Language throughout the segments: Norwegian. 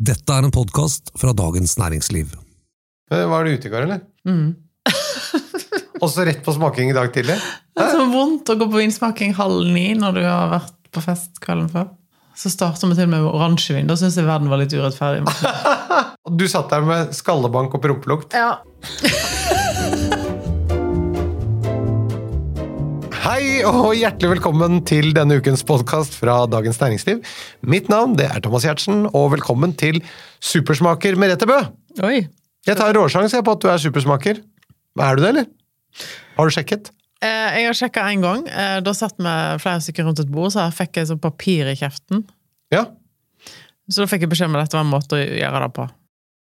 Dette er en podkast fra Dagens Næringsliv. Eh, Var du ute i går, eller? Mm. Og så rett på smaking i dag tidlig? Det er så vondt å gå på vinsmaking halv ni når du har vært på fest kvelden før. Så starter vi til med oransjevin. Da syns jeg verden var litt urettferdig. Du satt der med skallebank og prompelukt. Ja. Hei og hjertelig velkommen til denne ukens podkast fra Dagens Næringsliv. Mitt navn det er Thomas Giertsen, og velkommen til Supersmaker Merete Bø. Oi. Jeg tar råsjanse på at du er supersmaker. Er du det, eller? Har du sjekket? Eh, jeg har sjekka én gang. Eh, da satt vi flere stykker rundt et bord, så jeg fikk jeg sånn papir i kjeften. Ja. Så da fikk jeg beskjed om at dette var en måte å gjøre det på.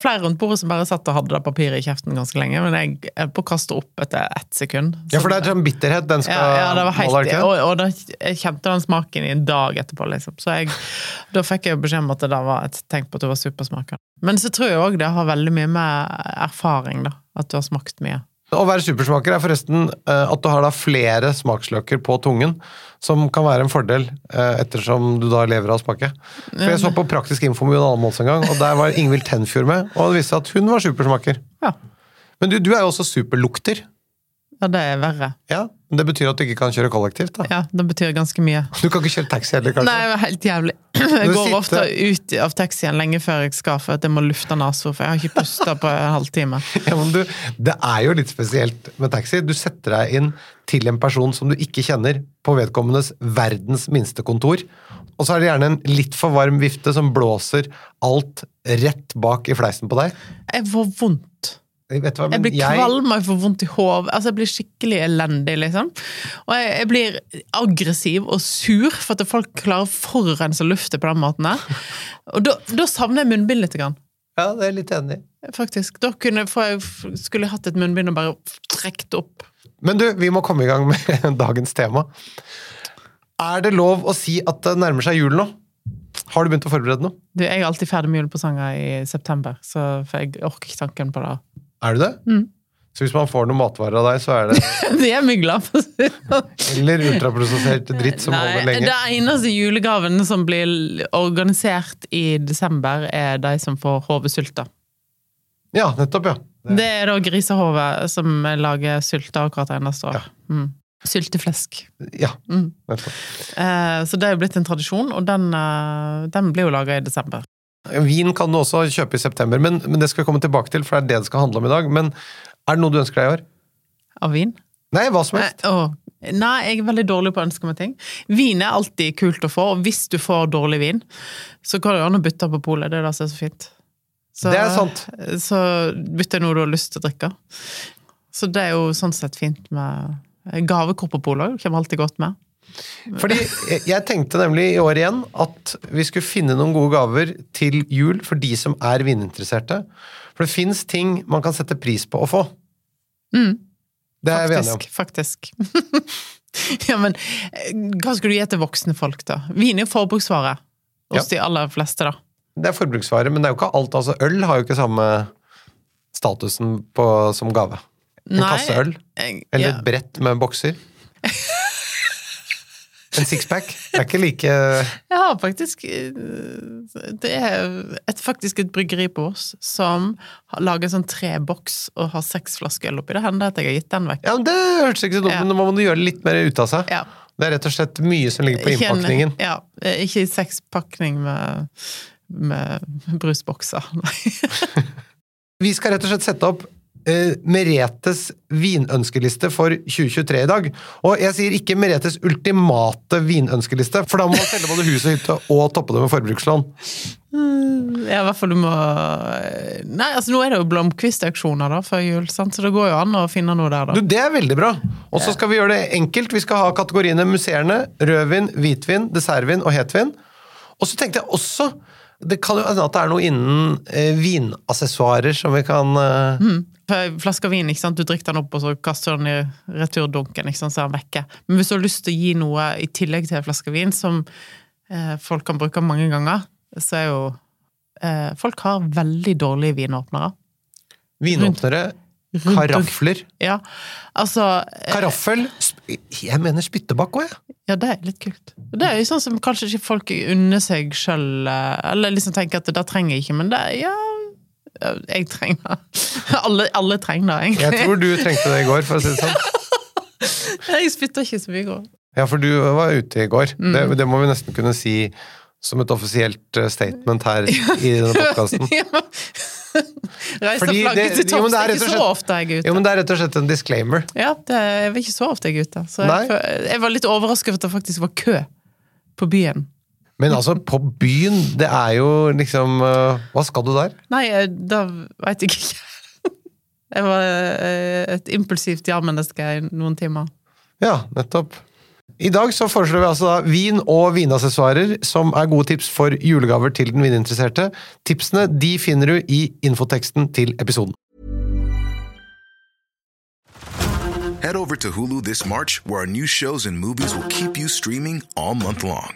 Flere rundt bordet som bare satt og hadde det papiret i kjeften ganske lenge, men jeg er på å kaste opp etter ett sekund. ja, for det er sånn bitterhet den skal ja, ja, det var helt, måle, og, og da, jeg kjente den smaken i en dag etterpå, liksom. Så jeg, da fikk jeg beskjed om at det da var et tegn på at du var supersmaker. Men så tror jeg òg det har veldig mye med erfaring, da. At du har smakt mye. Å være supersmaker er forresten eh, at du har da flere smaksløker på tungen, som kan være en fordel eh, ettersom du da lever av å smake. For Jeg så på Praktisk info med Jon Almaas en gang, og der var Ingvild Tenfjord med, og det viste seg at hun var supersmaker. Ja. Men du, du er jo også superlukter. Ja, det er verre. Ja, men Det betyr at du ikke kan kjøre kollektivt. da. Ja, det betyr ganske mye. Du kan ikke kjøre taxi heller, kanskje? Nei, det er helt jævlig. Jeg går sitter- ofte ut av taxien lenge før jeg skal, for at jeg må lufte nesa, for jeg har ikke pusta på en halvtime. Ja, men du, Det er jo litt spesielt med taxi. Du setter deg inn til en person som du ikke kjenner, på vedkommendes verdens minste kontor. Og så er det gjerne en litt for varm vifte som blåser alt rett bak i fleisen på deg. Jeg får vondt. Vet du hva, Jeg blir kvalm og jeg får vondt i hodet. Altså, jeg blir skikkelig elendig, liksom. Og jeg, jeg blir aggressiv og sur for at folk klarer å forurense lufta på den måten der. Og da, savner jeg munnbind litt. Grann. Ja, det er jeg litt enig i. Faktisk. Da kunne, jeg skulle jeg hatt et munnbind og bare trukket opp. Men du, vi må komme i gang med dagens tema. Er det lov å si at det nærmer seg jul nå? Har du begynt å forberede noe? Du, jeg er alltid ferdig med julepresanger i september, så jeg orker ikke tanken på det. Er du det? Mm. Så hvis man får noen matvarer av deg, så er det Det er det. Eller ultraprosessert dritt som holder Nei, lenge? det eneste julegaven som blir organisert i desember, er de som får hodesylta. Ja, nettopp, ja. Det er da grisehove som lager sylte akkurat eneste år. Mm. Sylteflesk. Ja, Mm. nettopp. Eh, så det er jo blitt en tradisjon, og den, eh, den blir jo laga i desember. Vin kan du også kjøpe i september, men, men det skal vi komme tilbake til, for det er det det skal handle om i dag. Men er det noe du ønsker deg i år? Av vin. Nei, hva som helst. åh. Nei, jeg er veldig dårlig på å ønske meg ting. Vin er alltid kult å få, og hvis du får dårlig vin, så kan du an å bytte på polet. Det er det som er så fint. Så, Det er sant. Så bytter jeg noe du har lyst til å drikke. Så det er jo sånn sett fint med Gavekort på polet kommer alltid godt med. Fordi jeg- tenkte nemlig i år igjen at vi skulle finne noen gode gaver til jul for de som er vininteresserte. For det fins ting man kan sette pris på å få. Mm, Det er vi enige om. faktisk. Faktisk. ja, men eh, hva skulle du gi til voksne folk, da? Vin er jo forbruksvare hos de aller fleste, da. Det er forbruksvare, men det er jo ikke alt. altså Øl har jo ikke samme statusen på, som gave. En Nei, kasse øl, jeg- eller ja. et brett med bokser. En sixpack. Det er ikke like Jeg har faktisk eh, Det er et, faktisk et bryggeri på oss som lager en sånn treboks og har seks flasker øl oppi. Det hender at jeg har gitt den vekk. Ja, men Det hørtes ikke så dumt Ja. men nå må gjøre litt mer ut av seg. Ja. Det er rett og slett mye som ligger på innpakningen. Ja, eh, ikke sekspakning med, med brusbokser. Nei. Vi skal rett og slett sette opp eh, Meretes vinønskeliste for 2023 i dag. Og jeg sier ikke Meretes ultimate vinønskeliste, for da må man selge både hus og hytte og toppe det med forbrukslån. Ja, i hvert fall du må Nei, altså nå er det jo Blomkvist-auksjoner da før jul, sant? så det går jo an å finne noe der, da. Du, Det er veldig bra! Og så skal vi gjøre det enkelt. Vi skal ha kategoriene musserende, rødvin, hvitvin, dessertvin og hetvin. Og så tenkte jeg også Det kan jo hende at det er noe innen eh, vinassessoarer som vi kan eh, Mm. Flaske vin, ikke sant? du drikker den opp og så kaster den i returdunken, ikke sant? så er den vekke. Men hvis du har lyst til å gi noe i tillegg til en flaske vin, som eh, folk kan bruke mange ganger, så er jo eh, Folk har veldig dårlige vinåpnere. Vinåpnere, karafler Ja, altså eh, Karaffel, Jeg mener spyttebakk òg, jeg. Ja, det er litt kult. Det er jo sånn som kanskje ikke folk unner seg sjøl, eller liksom tenker at det trenger jeg ikke, men det ja Jeg trenger det. Alle, alle trenger det, egentlig. Jeg tror du trengte det i går, for å si det sånn. Jeg spytta ikke så mye i går. Ja, for du var ute i går. Mm. Det, det må vi nesten kunne si som et offisielt eh, statement her i denne podkasten. Reis Fordi flagget det- til topps. det er ikke så ofte jeg er ute. Jo, men det er rett og slett en disclaimer. Ja, det er ikke så ofte jeg er ute. Så jeg, jeg var litt overrasket over at det faktisk var kø på byen. Men altså, på byen, det er jo liksom eh, Hva skal du der? Nei, eh, da veit jeg ikke. Jeg var eh, et impulsivt ja-menneske i noen timer. Ja, nettopp. I dag så foreslår vi altså da vin og vinassessoarer som er gode tips for julegaver til den vininteresserte. Tipsene de finner du i infoteksten til episoden. Head over to Hulu this March, where our new shows and movies will keep you streaming all month long.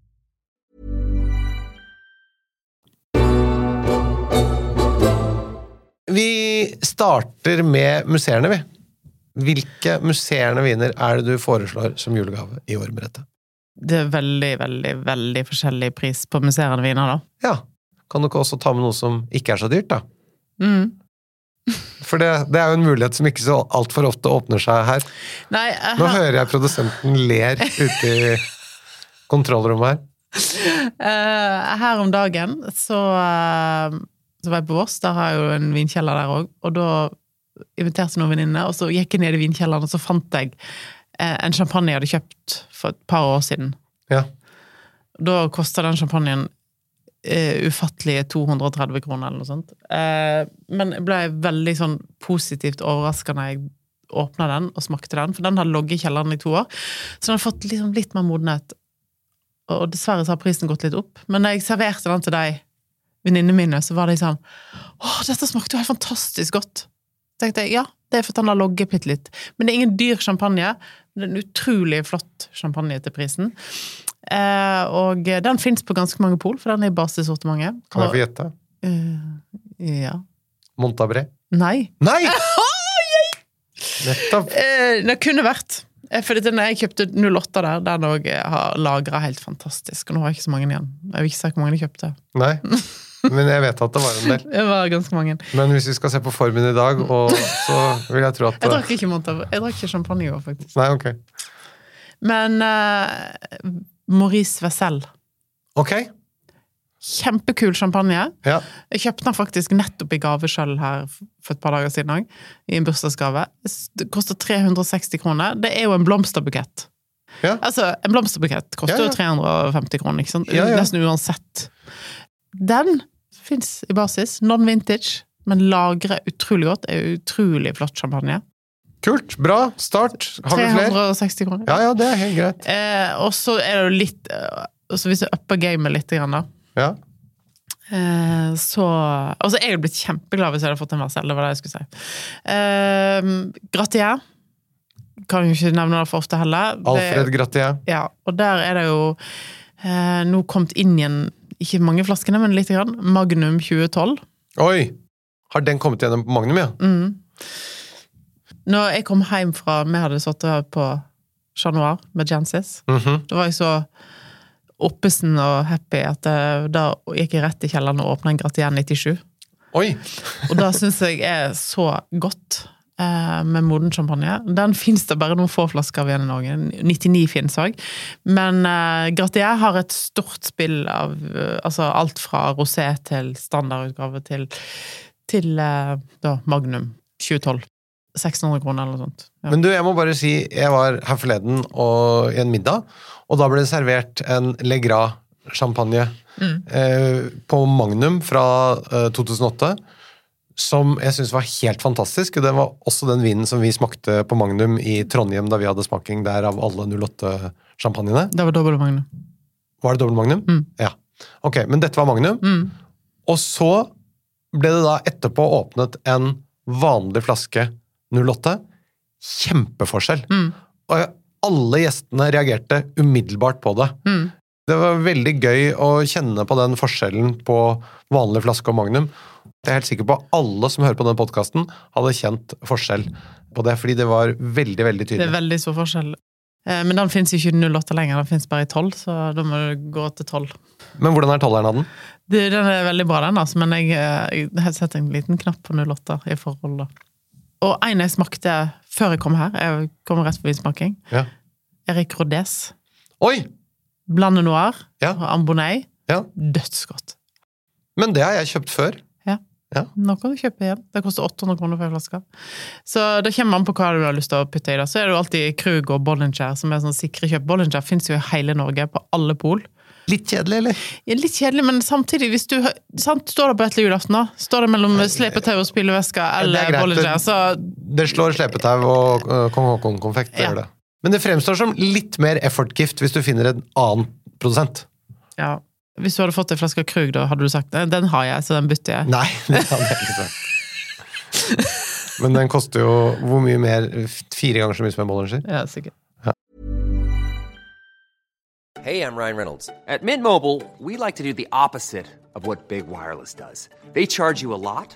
Vi starter med museene, vi. Hvilke museerne viner er det du foreslår som julegave i år, Merete? Det er veldig, veldig, veldig forskjellig pris på museerne viner, da. Ja. Kan du ikke også ta med noe som ikke er så dyrt, da? Mm. For det, det er jo en mulighet som ikke så altfor ofte åpner seg her. Nei, uh, Nå hører jeg produsenten ler ute i kontrollrommet her. Uh, her om dagen så, eh, så var jeg på Voss, der har jeg jo en vinkjeller der òg, og da inviterte noen venninner, og så gikk jeg ned i vinkjelleren, og så fant jeg eh, en champagne jeg hadde kjøpt for et par år siden. Ja. Da kosta den champagnen eh, ufattelige 230 kroner, eller noe sånt. Eh, men jeg ble veldig sånn positivt overraska når jeg åpna den og smakte den, for den hadde ligget i kjelleren i to år. Så den har fått liksom litt mer modenhet. Og dessverre så har prisen gått litt opp. Men når jeg serverte den til deg, venninnene mine, så var de sånn Å, dette smakte jo helt fantastisk godt. Så tenkte jeg ja, det er fordi han har logget bitte litt. Men det er ingen dyr champagne. Det er en utrolig flott champagne til prisen. Eh, og den fins på ganske mange pol, for den er i basesortimentet. Kan jeg få gjette? Uh, ja. Montabré? Nei. Nei! Nettopp. Eh, det kunne vært. Eh, For jeg kjøpte 08 der, den òg har lagra helt fantastisk. Og nå har jeg ikke så mange igjen. Jeg vil ikke si hvor mange jeg kjøpte. Nei. Men jeg vet at det var en del. Det var ganske mange. Men hvis vi skal se på formen i dag, og så vil jeg tro at Jeg drakk ikke Montav. Jeg drakk ikke champagne i år, faktisk. Nei, ok. Men uh, Maurice Wessel. Ok. Kjempekul champagne. Ja. Jeg kjøpte den faktisk nettopp i gave sjøl her for et par dager siden òg. I en bursdagsgave. Det koster 360 kroner. Det er jo en blomsterbukett. Ja. Altså, en blomsterbukett koster Ja, jo 350 kroner, ikke sant? Ja, ja. Nesten uansett. Den fins i basis. Non-vintage, men lagrer utrolig godt. Er utrolig flott champagne. Kult. Bra. Start. Har vi flere? 360 kroner. Ja, ja, det er helt greit. Eh, og så er det jo litt eh, så Hvis jeg upper gamet litt, da, Ja. eh, så Og så er jeg blitt kjempeglad hvis jeg hadde fått en Marcel. Det var det jeg skulle si. Eh, Gratier. Kan jo ikke nevne det for ofte heller. Alfred Gratier. Ja, og der er det jo eh, nå kommet inn igjen, ikke mange flaskene, men lite grann, Magnum 2012. Oi! Har den kommet gjennom Magnum, ja? Mm. Når jeg kom hjem fra Vi hadde sittet på Chat Noir med Jansis. -hmm. Da var jeg så oppesen og happy at eh, da gikk jeg rett i kjelleren og åpna en Gratier 97. Oi! Og det syns jeg er så godt med moden champagne. Den fins det bare noen få flasker av igjen i Norge. 99 fins òg. Men uh, Gratier har et stort spill av uh, altså alt fra rosé til standardutgave til, til uh, da, Magnum 2012. 1600 kroner eller noe sånt. Ja. Men du, jeg må bare si, jeg var her forleden og, i en middag, og da ble det servert en Legras champagne Mm. eh, på Magnum fra eh, 2008, som jeg syns var helt fantastisk. Det var også den vinen som vi smakte på Magnum i Trondheim da vi hadde smaking der av alle 08-sjampanjene. Det var dobbelt Magnum. Var det dobbel Magnum? Mm. Ja. Ok, men dette var Magnum, Mm. Og så ble det da etterpå åpnet en vanlig flaske 08. Kjempeforskjell. Mm. Og alle gjestene reagerte umiddelbart på det. Mm. Det var veldig gøy å kjenne på den forskjellen på vanlig flaske og Magnum. Jeg er helt sikker på at alle som hører på den podkasten, hadde kjent forskjell på det, fordi det var veldig, veldig tydelig. Det er veldig stor forskjell. Eh, Men den fins ikke i 08 lenger, den fins bare i 12, så da må du gå til 12. Men hvordan er tolleren av den? Den er veldig bra, den, altså, men jeg, eh, jeg har sett en liten knapp på 08 i forhold, da. Og en jeg smakte før jeg kom her, jeg kom rett på vinsmaking, Ja. Erik Rodés. Oi! Blande noir Ja. og ambonei. Ja. Dødsgodt. Men det har jeg kjøpt før. Nå kan du kjøpe igjen. Det koster 800 kroner for en flaske. Så det kommer an på hva du har lyst til å putte i. Da. Så er det jo alltid Krug og Bollinger som er sånn sikre kjøp. Bollinger fins jo i hele Norge, på alle pol. Litt kjedelig, eller? Ja, litt kjedelig, men samtidig, hvis du sant, står det på etter julaften, da, står det mellom slepetau og spylevæske er eller. Bollinger, så Det slår slepetau og øh, kong Haakon-konfekt. det Ja. gjør det. Men det fremstår som litt mer effort-gift hvis du finner en annen produsent. ja. Hvis du hadde fått en flaske Krug, da hadde du sagt den, den har jeg, så den bytter jeg. Nei, det hadde jeg ikke sagt. Men den koster jo hvor mye mer? Fire ganger så mye som en Bollinger? Ja, sikkert. Hey, I'm Ryan Reynolds. At Mint Mobile, we like to do the opposite of what Big Wireless does. They charge you a lot,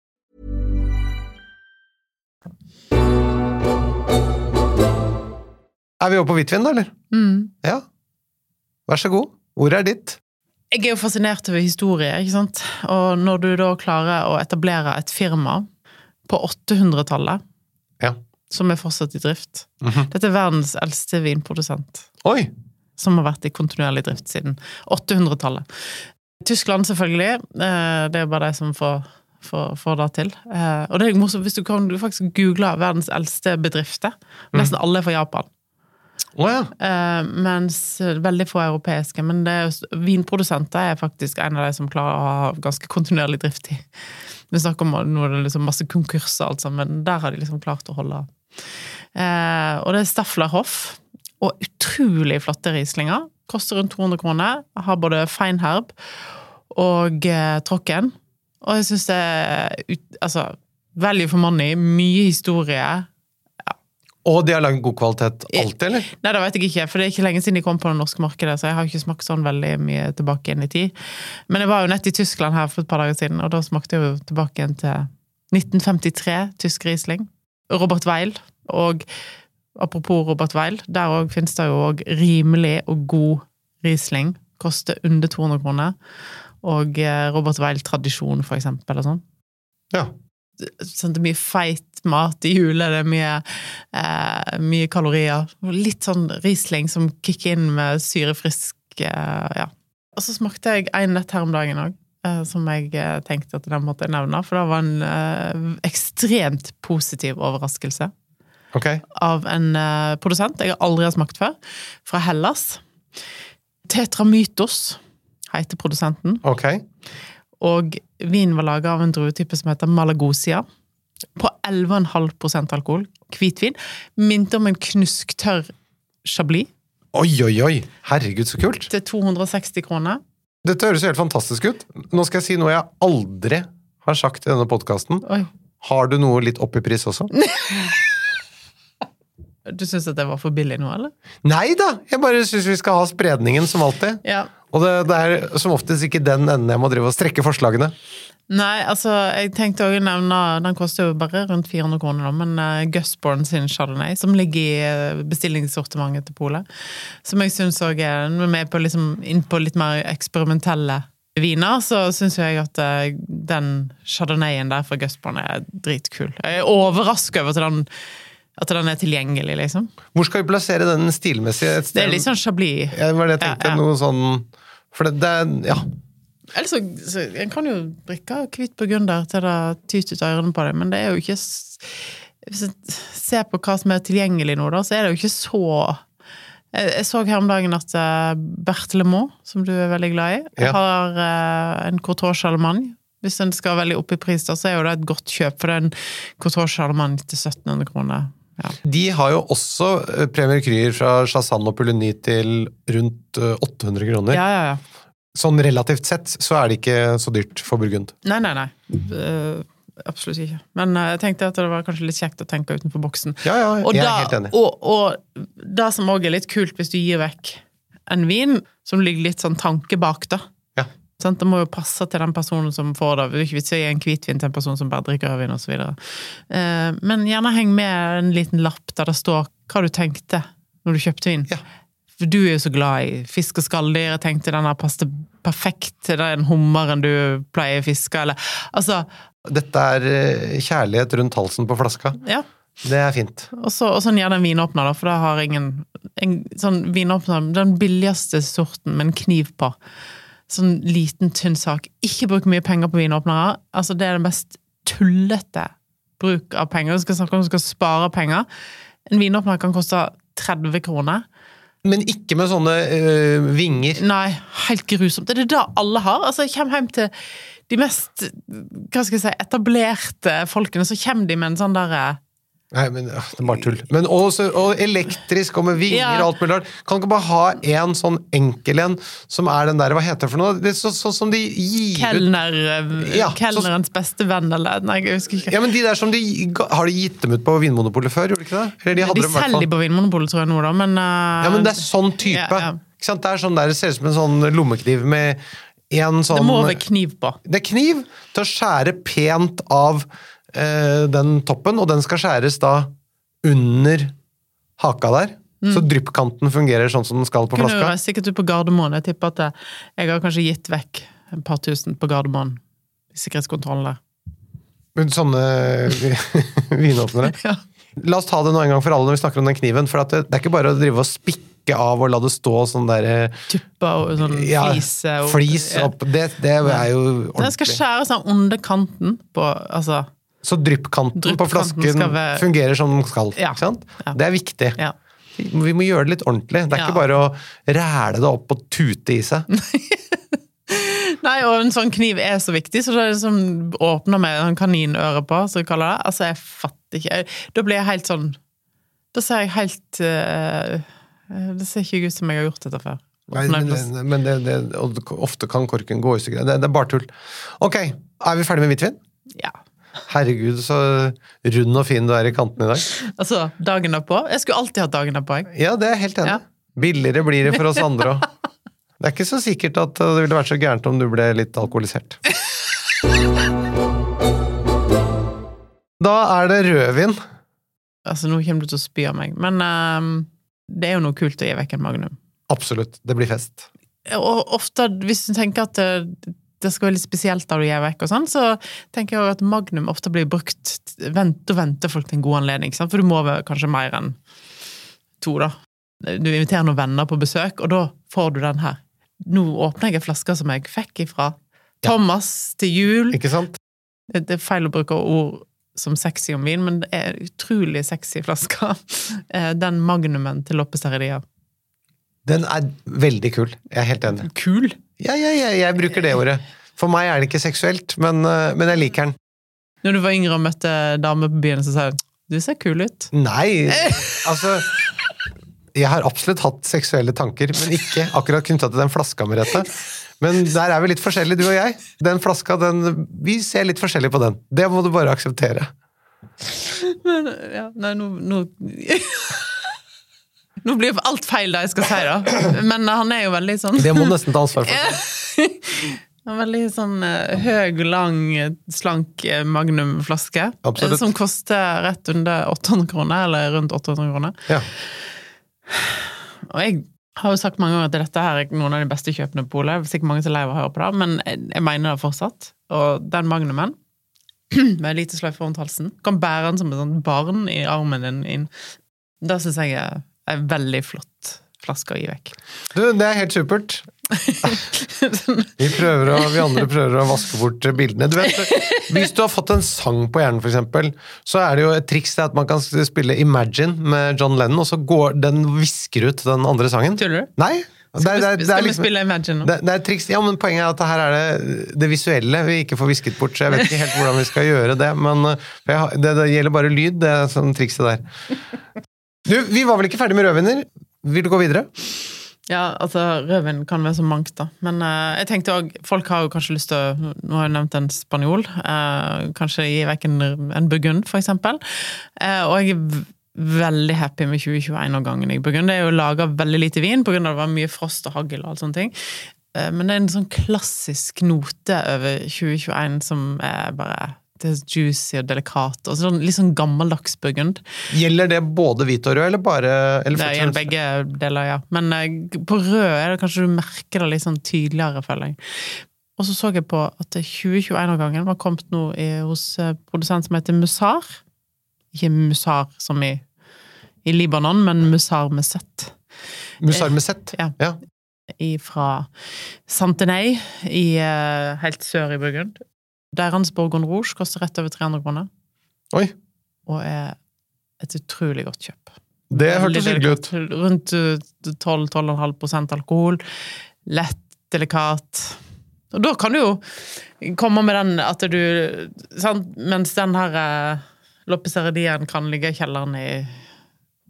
Er vi oppe på hvitvin, da, eller? Ja. Vær så god. Ordet er ditt. Jeg er jo fascinert over historie, ikke sant? Og når du da klarer å etablere et firma på 800-tallet, Ja. som er fortsatt i drift Dette er verdens eldste vinprodusent. Oi! som har vært i kontinuerlig drift siden 800-tallet. Tyskland, selvfølgelig. eh, Det er bare de som får, får, får det til. Eh, Og det er morsomt hvis du kan du faktisk google verdens eldste bedrifter. Nesten alle er fra Japan. Å ja. uh, Mens veldig få europeiske. Men er, vinprodusenter er faktisk en av de som klarer å ha ganske kontinuerlig drift i. Vi snakker om nå er det liksom masse konkurser, altså, men der har de liksom klart å holde Uh, Og det er Stafflerhoff. Og utrolig flotte Rieslinger. Koster rundt 200 kroner. Har både feinherb og eh, tråkken. Og jeg syns det er ut, altså, value for money. Mye historie. Og de har lagd god kvalitet alltid, eller? Nei, det vet jeg ikke, for det er ikke lenge siden de kom på det norske markedet, så jeg har ikke smakt sånn veldig mye tilbake inn i tid. Men jeg var jo nett i Tyskland her for et par dager siden, og da smakte jeg jo tilbake igjen til 1953, tysk Riesling. Robert Weil, og apropos Robert Weil, der òg finnes det jo òg rimelig og god Riesling. Koster under 200 kroner. Og eh, Robert Weil-tradisjon, for eksempel, og sånn Ja. Sånn, det er mye feit mat i jula, det er mye, eh, mye kalorier. Litt sånn Riesling som kicker inn med syrefrisk eh, Ja. Og så smakte jeg en nett her om dagen òg, eh, som jeg eh, tenkte at den måtte jeg nevne. For det var en eh, ekstremt positiv overraskelse okay. av en eh, produsent jeg aldri har smakt før, fra Hellas. Tetramytos heter produsenten. Ok. Og vinen var laga av en druetype som heter Malagosia. På 11,5% alkohol. Hvitvin. Minte om en knusktørr chablis Oi, oi, oi! Herregud, så kult! til 260 kroner. Dette høres jo helt fantastisk ut. Nå skal jeg si noe jeg aldri har sagt i denne podkasten. Har du noe litt opp i pris også? Du syns at det var for billig nå, eller? Nei da! Jeg bare syns vi skal ha spredningen som alltid. Ja. Og det, det er som oftest ikke den enden jeg må drive og strekke forslagene. Nei, altså, jeg tenkte også å nevne Den koster jo bare rundt 400 kroner, da, men uh, Gusborn sin Chardonnay, som ligger i eh, bestillingssortimentet til Polet, som jeg syns òg er med på, liksom, inn på litt mer eksperimentelle viner, så syns jeg at eh, den Chardonnayen der fra Gusborn er dritkul. Jeg er overraska over at den, at den er tilgjengelig, liksom. Hvor skal vi plassere den stilmessig? Det er litt sånn chablis. Ja, det var det jeg tenkte. Ja, ja. Noe sånn For det, det Ja. Eller så, En kan jo drikke hvit burgunder til det tyter ut av ørene på deg, men det er jo ikke Hvis jeg ser på hva som er tilgjengelig nå, da, så er det jo ikke så Jeg, så her om dagen at uh, Bertelemo, som du er veldig glad i, Ja. har eh, en Courtois Charlemagne. Hvis den skal veldig opp i pris, da, så er jo det et godt kjøp, for det er en Courtois Charlemagne til 1700 kroner. Ja. De har jo også eh, Premier Kryer fra Shazan og Pouligny til rundt eh, 800 kroner. ja, ja, ja. Sånn relativt sett så er det ikke så dyrt for Burgund. Nei, nei, nei. Uh absolutt ikke. Men eh, jeg tenkte at det var kanskje litt kjekt å tenke utenfor boksen. Ja, ja, Og, jeg da, er helt enig. og, og det som òg er litt kult hvis du gir vekk en vin som ligger litt sånn tanke bak, da. Sant? Det må jo passe til den personen som får det. Det er ikke vits i å gi en hvitvin til en person som bare drikker rødvin osv. Eh, men gjerne heng med en liten lapp der det står hva du tenkte når du kjøpte vin. Ja. For du er jo så glad i fisk og skalldyr. Jeg tenkte den her passet perfekt til den hummeren du pleier å fiske, eller Altså, Dette er eh, kjærlighet rundt halsen på flaska. ja. Det er fint. Og så og sånn gjør den vinåpner, da, for det har ingen en, sånn vinåpner, Den billigste sorten med en kniv på. Sånn liten, tynn sak. Ikke bruk mye penger på vinåpnere. Altså, det er det mest tullete bruk av penger. Du skal snakke om du skal spare penger. En vinåpner kan koste 30 kroner. Men ikke med sånne øh, vinger. Nei, helt grusomt. Det er det da alle har. Altså, jeg kommer hjem til de mest hva skal jeg si, etablerte folkene, så kommer de med en sånn derre Nei, men øh, det er bare tull. Men også, og elektrisk og med vinger Ja. og alt mulig rart. Kan ikke bare ha en sånn enkel en som er den der Hva heter det for noe? Det er så- Sånn som de gir ut Kelner, Ja, så- kelnerens beste venn, eller Nei, jeg husker ikke. Ja, men de der som de Har de gitt dem ut på Vinmonopolet før, gjorde de ikke det? Eller de hadde de dem i hvert selger fall. på Vinmonopolet, tror jeg nå, da, men uh, Ja, men det er sånn type. Ja, ja. Ikke sant? Det er sånn der, det ser ut som en sånn lommekniv med en sånn Det må være kniv på. Det er kniv til å skjære pent av eh, den toppen, og den skal skjæres da under haka der. Så dryppkanten fungerer sånn som den skal på Mm. Kunne flaska. reist sikkert du på Gardermoen. Jeg tipper at det, jeg har kanskje gitt vekk et par tusen på Gardermoen. I sikkerhetskontrollen der. Men Sånne vinåpnere. Ja. La oss ta det nå en gang for alle når vi snakker om den kniven. For det, det er ikke bare å drive og spikke av og la det stå sånn der Tupper og sånn ja, flis. opp. Det, det er jo ordentlig. Den skal skjæres av under kanten på Altså, Så dryppkanten på flasken være- fungerer som den skal. Ja. Ja. Det er viktig. ja. Vi må gjøre det litt ordentlig. Det er ikke bare å ræle det opp og tute i seg. Nei, og en sånn kniv er så viktig, så det er liksom åpner med en kaninøre på, som vi kaller det. Altså, jeg fatter ikke. Da blir jeg helt sånn Da ser jeg helt uh, Det ser ikke ut som jeg har gjort dette før. Nei, men men det, det, ofte kan korken gå i stykker. Det, det er bare tull. Ok, er vi ferdig med hvitvin? Ja. Herregud, så rund og fin du er i kanten i dag. Altså, dagen derpå. Jeg skulle alltid hatt dagen derpå, jeg. Ja, det er jeg helt enig. Ja. Billigere blir det for oss andre òg. Det er ikke så sikkert at det ville vært så gærent om du ble litt alkoholisert. Da er det rødvin. Altså, nå kommer du til å spy av meg, men um, det er jo noe kult å gi vekk en Magnum. Absolutt. Det blir fest. Og ofte, hvis du tenker at det, skal være litt spesielt da du gir vekk og sånn, så tenker jeg at Magnum ofte blir brukt vent, og venter folk til en god anledning, sant? for du må vel kanskje mer enn to, da. Du inviterer noen venner på besøk, og da får du den her. Nå åpner jeg en flaske som jeg fikk ifra Thomas til jul. Ikke sant? Det er feil å bruke ord som sexy om vin, men det er utrolig sexy flaske. Eh, Den Magnumen til Loppe Den er veldig kul. Jeg er helt enig. Kul! Ja, ja, ja, jeg bruker det ordet. For meg er det ikke seksuelt, men, eh, men jeg liker den. Når du var yngre og møtte damer på byen, så sa hun du ser kul ut. Nei, altså Jeg har absolutt hatt seksuelle tanker, men ikke akkurat knytta til den flaska, Merete. Men der er vi litt forskjellige, du og jeg. Den flaska, den Vi ser litt forskjellig på den. Det må du bare akseptere. Men, ja, nei, nå, nå Nå blir alt feil det jeg skal si, da. Men han er jo veldig sånn Det må nesten ta ansvar for. En veldig sånn eh, høy, lang, slank eh, magnumflaske. Absolutt. eh, Som koster rett under 800 kroner, eller rundt 800 kroner. Ja. Og jeg har jo sagt mange ganger at dette her er noen av de beste kjøpene på polet. Sikkert mange som er lei av å høre på det, men jeg mener det fortsatt. Og den magnumen, med lite sløyfe rundt halsen, kan bære den som et sånt barn i armen din inn. Det syns jeg er en veldig flott flaske å gi vekk. Du, det er helt supert. Vi, prøver å, vi andre prøver å vaske bort bildene. Du vet, hvis du har fått en sang på hjernen, f.eks., så er det jo et triks at man kan spille Imagine med John Lennon, og så går den visker ut den andre sangen. Tuller du? Nei. Det er, det er, det er Skal vi liksom- spille Imagine nå? det, det er triks. Ja, men Poenget er at her er det det visuelle vi ikke får visket bort. så Jeg vet ikke helt hvordan vi skal gjøre det, men det, det gjelder bare lyd, det er sånn trikset der. Du, Vi var vel ikke ferdig med rødviner? Vil du gå videre? Ja, altså, rødvin kan være så mangt, da. Men uh, jeg tenkte også, folk har jo kanskje lyst til å Nå har jeg nevnt en spanjol. Uh, kanskje gi vekk en, en burgund, for eksempel. Eh, og jeg er veldig happy med 2021-årgangen i Burgund. Det er jo laga veldig lite vin pga. det var mye frost og hagl og alt sånne ting. Eh, men det er en sånn klassisk note over 2021 som er bare det er juicy og delikat. og sånn, Litt sånn gammeldags burgund. Gjelder det både hvit og rød, eller bare eller Det gjelder begge deler, ja. Men eh, på rød er det kanskje du merker det litt sånn tydeligere, føler jeg. Og så så jeg på at 2021-årgangen var kommet nå i, hos eh, produsent som heter Musar. Ikke Musar som i, i Libanon, men Musar med Z. Musar med Z? Ja. ja. Fra Santenay, i, eh, helt sør i Burgund. Deres Borgon Rouge koster rett over 300 kroner, Oi, og er et utrolig godt kjøp. det hørtes hyggelig ut. Rundt eh, 12-12,5% alkohol. Lett, delikat. Og da kan du jo komme med den at du sant? Mens den her eh, kan ligge i kjelleren i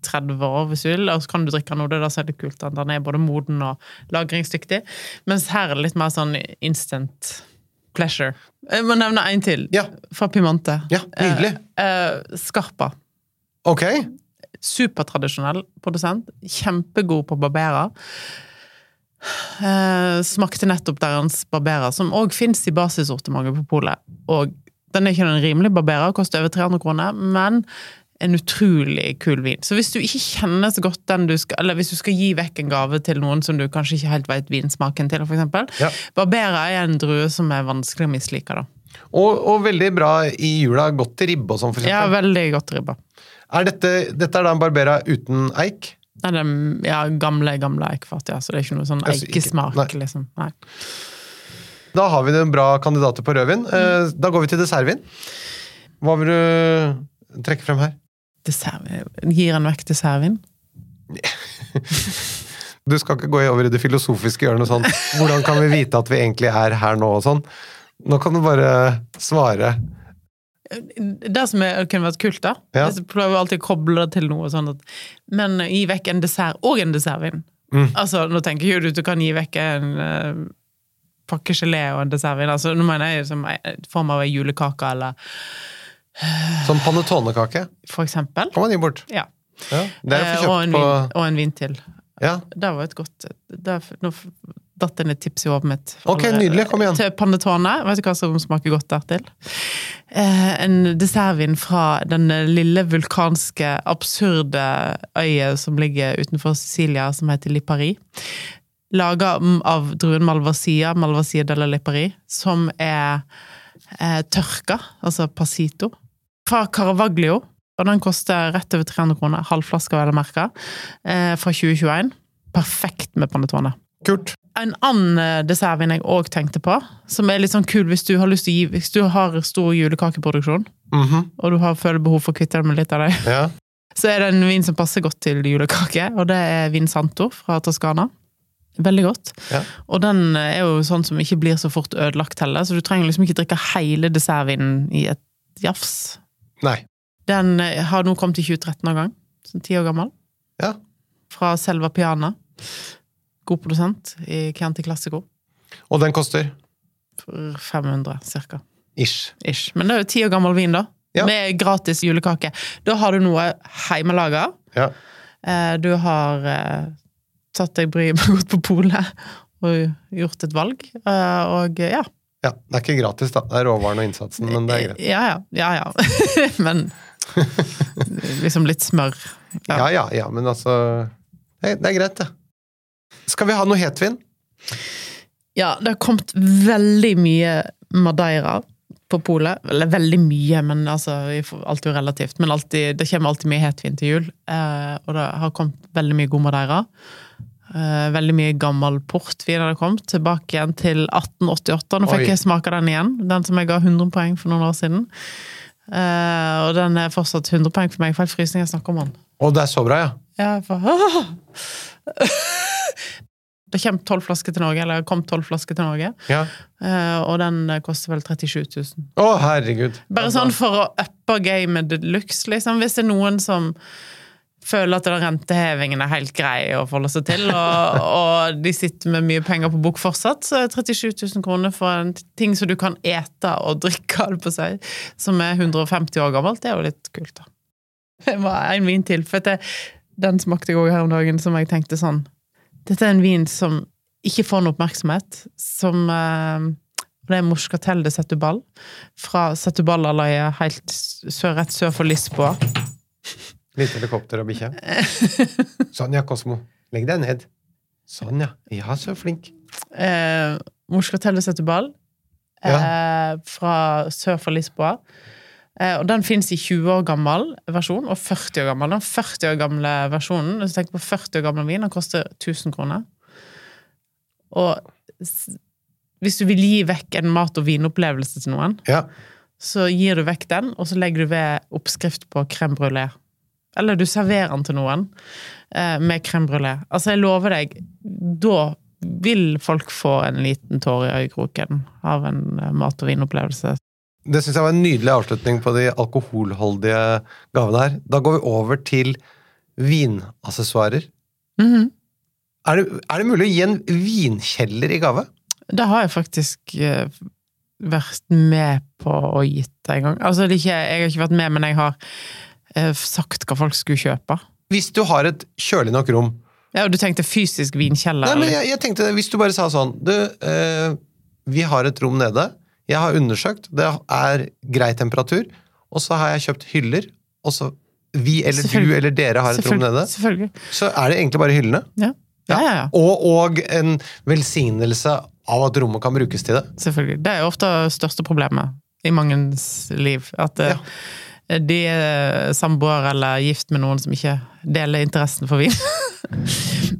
30 år, hvis du vil, og så kan du drikke den da Det er det som er litt kult. Den er både moden og lagringsdyktig. Mens her er det litt mer sånn instant pleasure. Jeg må nevne en til. Ja. Fra Pimante. Ja, nydelig. Eh, eh, Scarpa. Ok. Supertradisjonell produsent. Kjempegod på barberer. Eh, smakte nettopp deres barberer, som òg fins i basissortimentet på polet. Og den er ikke en rimelig barberer, koster over 300 kroner, men en utrolig kul vin. Så hvis du ikke kjenner så godt den du skal Eller hvis du skal gi vekk en gave til noen som du kanskje ikke helt vet vinsmaken til, eksempel. Ja. Barbera er en drue som er vanskelig å mislike, da. Og, og veldig bra i jula. Godt til ribbe og sånn, for Ja, veldig godt ribba. Er dette, dette er da en Barbera uten eik? Nei, det er ja, gamle, gamle eikfat, ja. Så det er ikke noe sånn Altså, ikke- eikesmak, nei. liksom. Nei. Da har vi noen bra kandidater på rødvin. Eh, Da går vi til dessertvin. Hva vil du trekke frem her? Dessertvin. Gir en vekk dessertvin? Du skal ikke gå over i det filosofiske hjørnet sånn Hvordan kan vi vite at vi egentlig er her nå og sånn? Nå kan du bare svare. Det som er, kunne vært kult, da Ja. Jeg prøver alltid å koble det til noe sånn at Men gi vekk en dessert og en dessertvin. Mm. Altså, nå tenker jeg jo at du kan gi vekk en uh, pakke gelé og en dessertvin. Altså, nå mener jeg som en form av ei julekake, eller Som panettone-kake for eksempel. man gi bort. Ja. Ja, det er Eh, å få og, en på vin, og en vin til. ja. Det var et godt der, Nå datt inn et tips i hodet mitt. Ok, nydelig. Kom igjen. Til panettone. Vet du hva som smaker godt dertil? Eh, en dessertvin fra den lille vulkanske, absurde øya som ligger utenfor Sicilia, som heter Lipari. Laga av druen Malvasia, Malvasia della Lipari, som er eh, tørka, altså passito, fra Caravaglio. Og den koster rett over 300 kroner, halvflaske vel å merke, eh, fra 2021. Perfekt med panettone. Kult. En annen eh, dessertvin jeg òg tenkte på, som er litt sånn kul hvis du har lyst til å gi Hvis du har stor julekakeproduksjon, Mhm. og du har, føler behov for å kvitte deg med litt av dem, Ja. så er det en vin som passer godt til julekake, og det er Vin Santo fra Toskana. Veldig godt. Ja. Og den er jo sånn som ikke blir så fort ødelagt heller, så du trenger liksom ikke drikke hele dessertvinen i et jafs. Nei. Den eh, har nå kommet i 2013-årgang, sånn ti år gammel. Ja. Fra Selva Piana. God produsent i Chianti Classico. Og den koster For 500 cirka. ish. Ish. Men det er jo ti år gammel vin, da. Ja. Med gratis julekake. Da har du noe hjemmelaga. Ja. Eh, Du har eh, tatt deg bryet med å gå på polet og gjort et valg. Og ja. Ja. Det er ikke gratis, da. Det er råvaren og innsatsen, men det er greit. Ja ja. ja, ja. Men liksom litt smør. Ja ja, ja, men altså Det er, er greit, det. Skal vi ha noe hetvin? Ja, det har kommet veldig mye Madeira på polet. Eller veldig mye, men altså, alt er jo relativt. Men alltid, det kommer alltid mye hetvin til jul. Eh, og det har kommet veldig mye god Madeira. Eh, veldig mye gammel portvin hadde kommet, tilbake igjen til 1888. Nå fikk Oi. jeg smake den igjen, den som jeg ga 100 poeng for noen år siden. Uh, og den er fortsatt 100 poeng for meg, Feil helt frysning jeg snakker om den. Og det er så bra, ja. Ja, for, det kommer tolv flasker til Norge, eller kom tolv flasker til Norge, ja. Uh, og den koster vel 37 000. Å, herregud. Bare sånn for å uppe gamet de luxe, liksom. Hvis det er noen som føler at rentehevingen er helt grei å forholde seg til, og, og de sitter med mye penger på bok fortsatt, så er 37 000 kroner for en ting som du kan ete og drikke, alt på seg, som er 150 år gammelt, det er jo litt kult, da. Det var en vin til, for det, den smakte jeg òg her om dagen, som jeg tenkte sånn Dette er en vin som ikke får noe oppmerksomhet, som eh, det er Moscatel de Setubal fra Setubal-aløyet helt sør, rett sør for Lisboa. Lite helikopter og bikkje. Sånn, ja, Kosmo. Legg deg ned. Sånn, ja. Ja, så flink. Eh, Moscatel de Setubal eh, fra sør for Lisboa. Eh, og den fins i 20 år gammel versjon og 40 år gammel. Den 40 år gamle versjonen, hvis du tenker på 40 år gammel vin, den koster 1000 kroner. Og hvis du vil gi vekk en mat- og vinopplevelse til noen, Ja. så gir du vekk den, og så legger du ved oppskrift på crème brulé. Eller du serverer den til noen eh, med crème brulé. Altså, jeg lover deg, da vil folk få en liten tår i øyekroken av en eh, mat- og vinopplevelse. Det syns jeg var en nydelig avslutning på de alkoholholdige gavene her. Da går vi over til vinassessoarer. -hmm. Er det, er det mulig å gi en vinkjeller i gave? Det har jeg faktisk eh, vært med på å gitt en gang. Altså, det ikke, jeg har ikke vært med, men jeg har sagt hva folk skulle kjøpe. Hvis du har et kjølig nok rom Ja, og du tenkte fysisk vinkjeller? Nei, men jeg, jeg tenkte, Hvis du bare sa sånn Du, eh, vi har et rom nede. Jeg har undersøkt. Det er grei temperatur. Og så har jeg kjøpt hyller. Og så vi eller du eller dere har et rom nede. Selvfølgelig. Så er det egentlig bare hyllene. Ja. Ja, ja, ja. Og, og en velsignelse av at rommet kan brukes til det. Selvfølgelig. Det er jo ofte det største problemet i mangens liv. At eh, de er samboer eller gift med noen som ikke deler interessen for vin.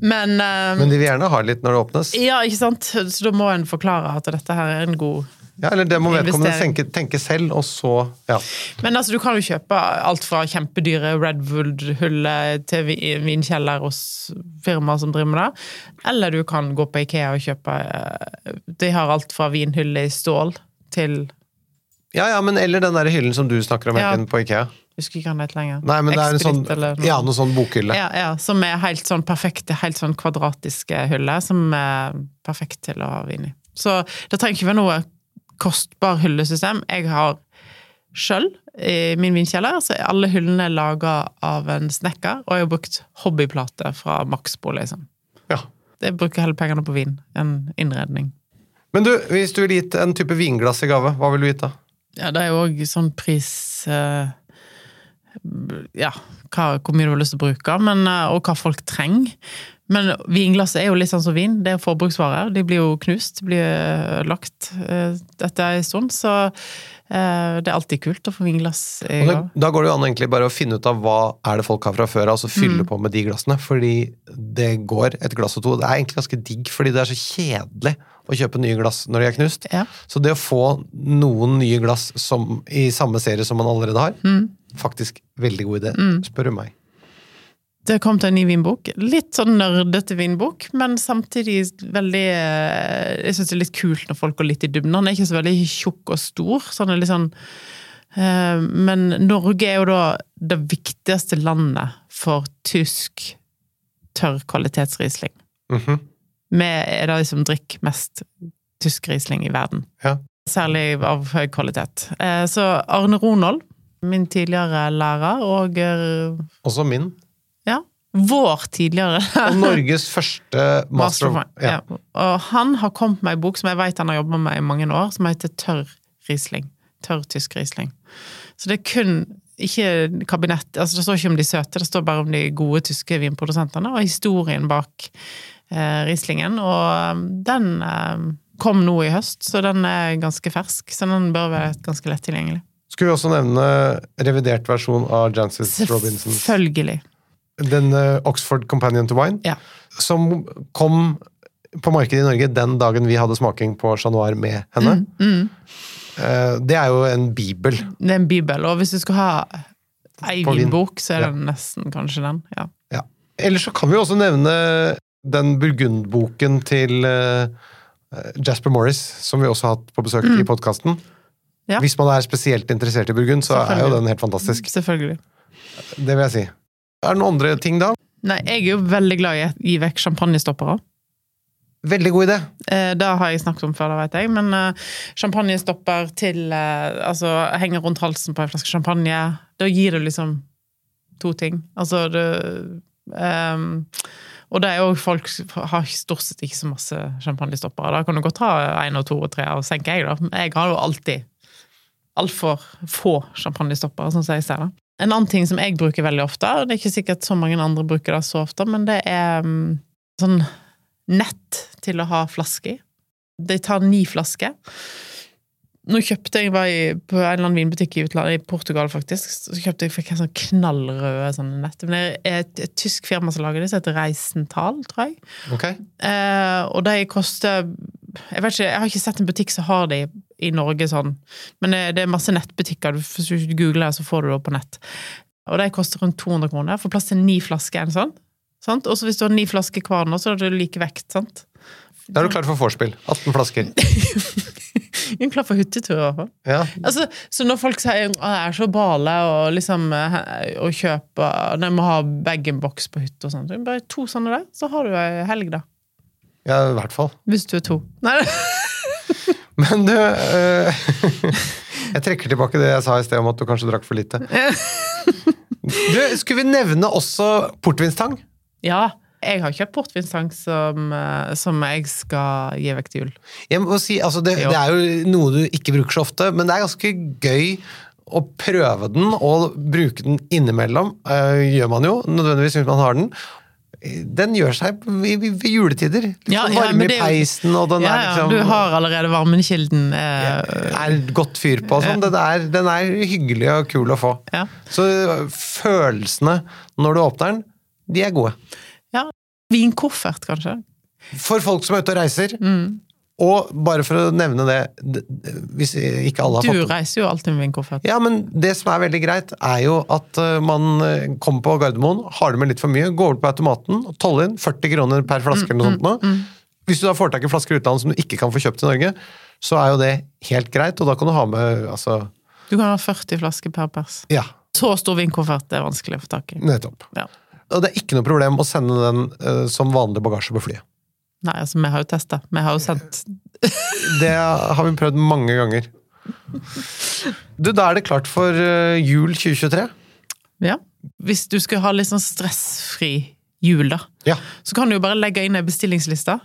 Men, eh, Men de vil gjerne ha litt når det åpnes. Ja, ikke sant? Så da må en forklare at dette her er en god Ja, eller det må vedkommende tenke, tenke selv, og så ja. Men altså, du kan jo kjøpe alt fra kjempedyre Redwood-huller til vinkjeller hos firmaer som driver med det. Eller du kan gå på Ikea og kjøpe eh, De har alt fra vinhylle i stål til ja, ja, men eller den der hyllen som du snakker om Ja. på Ikea. Husker ikke han den lenger. Nei, men det er en sånn, eller noe. ja, noe sånn bokhylle. Ja, ja, som er helt sånn perfekte, helt sånn kvadratiske hyller, som er perfekt til å ha vin i. Så det trenger ikke være noe kostbar hyllesystem. Jeg har sjøl i min vinkjeller, så er alle hyllene laga av en snekker, og jeg har brukt hobbyplate fra Maxbo, liksom. Ja. Jeg bruker heller pengene på vin enn innredning. Men du, hvis du ville gitt en type vinglass i gave, hva ville du gitt da? Ja, det er jo òg sånn pris eh, Ja, hva, hvor mye du har lyst til å bruke, men, eh, og hva folk trenger. Men vinglass er jo litt sånn som vin. Det er forbruksvarer. De blir jo knust, de blir ødelagt eh, etter en stund. Så eh, det er alltid kult å få vinglass da, da går det jo an egentlig bare å finne ut av hva er det folk har fra før av, og så Mm. fylle på med de glassene. Fordi det går et glass og to. Det er egentlig ganske digg, fordi det er så kjedelig å kjøpe nye glass når de er knust. Ja. Så det å få noen nye glass som, i samme serie som man allerede har, Mm. faktisk veldig god idé, spør du meg. Det kom til en ny vinbok. Litt sånn nerdete vinbok, men samtidig veldig eh, Jeg syns det er litt kult når folk går litt i dybden. Den er ikke så veldig tjukk og stor. sånn er litt sånn eh, Men Norge er jo da det viktigste landet for tysk tørr kvalitetsrisling. Mhm. Vi er de som drikker mest tysk risling i verden. Ja. Særlig av høy kvalitet. Eh, Så Arne Ronald, min tidligere lærer, og eh, Også min. ja, vår tidligere Og Norges første master of Wine. Ja. Og han har kommet med ei bok som jeg vet han har jobba med i mange år, som heter Tørr Riesling. Tørr tysk Riesling. Så det er kun ikke kabinett altså Det står ikke om de søte, det står bare om de gode tyske vinprodusentene, og historien bak eh, Rieslingen. Og eh, den eh, kom nå i høst, så den er ganske fersk. Så den bør være ganske lett tilgjengelig. Skulle vi også nevne revidert versjon av Jancis Robinson. Selvfølgelig. Den eh, Oxford Companion to Wine, Ja. som kom på markedet i Norge den dagen vi hadde smaking på Chat Noir med henne. Mm, Eh, Det er jo en bibel. Det er en bibel, og hvis du skal ha ei vinbok, så er Ja. det nesten kanskje den. Ja. Ja. Ellers så kan vi også nevne den burgundboken til eh, Jasper Morris, som vi også har hatt på besøk i podkasten. Mm. Ja. Hvis man er spesielt interessert i burgund, så er jo den helt fantastisk. Selvfølgelig. Det vil jeg si. Er det noen andre ting da? Nei, jeg er jo veldig glad i å gi vekk champagnestoppere. Veldig god idé. Eh, Det har jeg snakket om før, det vet jeg, men eh, champagnestopper til eh, Altså, henger rundt halsen på en flaske champagne. Da gir det liksom to ting. Altså, det ehm, Og det er jo folk har stort sett ikke så masse champagnestoppere. Da kan du godt ha én og to og tre, og senke jeg, da. Jeg har jo alltid altfor få champagnestoppere, sånn som jeg ser det. En annen ting som jeg bruker veldig ofte, og det er ikke sikkert så mange andre bruker det så ofte, men det er mm, sånn nett til å ha flaske i. De tar ni flasker. Nå kjøpte jeg var i, på en eller annen vinbutikk i utlandet, i Portugal faktisk, så kjøpte jeg fikk en sånn knallrøde sånne nett. Men det er et, et tysk firma som lager det, som heter Reisental, tror jeg. Ok. Eh, og de koster jeg vet ikke, jeg har ikke sett en butikk som har de i Norge sånn, men det, det er masse nettbutikker. Hvis du googler det, så får du det på nett. Og de koster rundt 200 kroner. Får plass til ni flasker. en sånn. Sant? Og så hvis du har ni flasker hver nå, så er det like vekt. sant? Da er du klar for vorspiel. 18 flasker. Jeg er klar for hyttetur. i hvert fall. Ja. Altså, så når folk sier at jeg er så bale og liksom og å kjøpe Nei, må ha bag-in-box på hytta og sånn, så bare to sånne der, så har du ei helg, da. ja, i hvert fall. Hvis du er to. Nei, Men du øh, Jeg trekker tilbake det jeg sa i sted om at du kanskje drakk for lite. Du, Skulle vi nevne også portvinstang? Ja, jeg har kjøpt portvinstang som, eh, som jeg skal gi vekk til jul. Jeg må si, altså det, det er jo noe du ikke bruker så ofte, men det er ganske gøy å prøve den og bruke den innimellom. Eh, gjør man jo, nødvendigvis hvis man har den. Den gjør seg ved juletider. Litt Ja, ja, varme i peisen, og den Ja, er liksom du har allerede varmekilden. Eh, er godt fyr på og sånn. Den den er hyggelig og kul å få. ja. Så følelsene når du åpner den, de er gode. ja. Vinkoffert, kanskje. For folk som er ute og reiser, Mm. og bare for å nevne det, hvis ikke alle har fått Du reiser jo alltid med vinkoffert. Ja, men det som er veldig greit, er jo at eh, man eh, kommer på Gardermoen, har det med litt for mye, går bort på automaten toller inn 40 kroner per flaske eller noe sånt nå. Hvis du da får tak i flasker i utlandet som du ikke kan få kjøpt i Norge, så er jo det helt greit, og da kan du ha med altså Du kan ha 40 flasker per pers. Ja, Så stor vinkoffert er vanskelig å få tak i. nettopp. Ja. Og det er ikke noe problem å sende den uh, som vanlig bagasje på flyet. Nei, altså, vi har jo testa. Vi har jo sendt Det har vi prøvd mange ganger. Du, da er det klart for uh, jul 2023. Ja. Hvis du skal ha litt sånn stressfri jul, da, Ja. så kan du jo bare legge inn ei bestillingsliste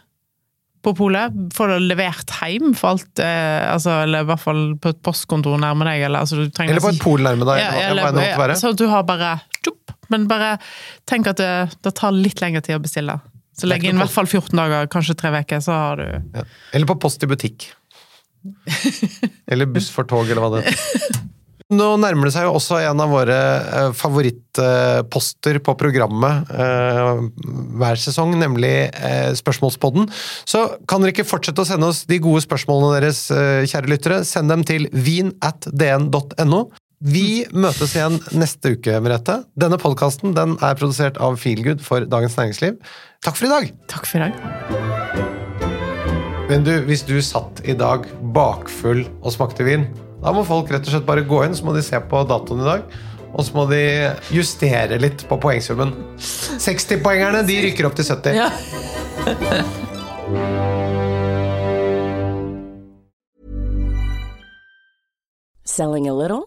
på polet. Få det levert hjem for alt eh, altså, Eller i hvert fall på et postkontor nærme deg. Eller, altså, Eller på et pol nærme deg. Ja, eller eller, være. Sånn at du har bare tjopp, Men bare tenk at det, det tar litt lengre tid å bestille. Så legg inn i hvert fall 14 dager, kanskje tre uker, så har du Ja. Eller på post i butikk. eller buss for tog, eller hva det er. Nå nærmer det seg jo også en av våre eh, favorittposter på programmet eh, hver sesong, nemlig eh, Spørsmålspodden. Så kan dere ikke fortsette å sende oss de gode spørsmålene deres, kjære lyttere. Send dem til vin at dn.no. Vi møtes igjen neste uke, Merete. Denne podkasten den er produsert av Feelgood for Dagens Næringsliv. Takk for i dag! Takk for i dag. Men du, hvis du satt i dag bakfull og smakte vin, da må folk rett og slett bare gå inn, så må de se på datoen i dag. Og så må de justere litt på poengsummen. 60-poengerne de rykker opp til 70. Ja. Selling a little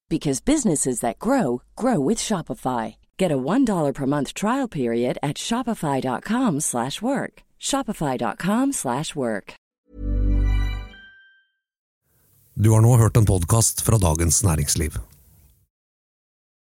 because businesses that grow grow with Shopify. Get a $1 per month trial period at shopify.com slash work. Shopify.com slash work. Du har nå hørt en podkast fra Dagens Næringsliv.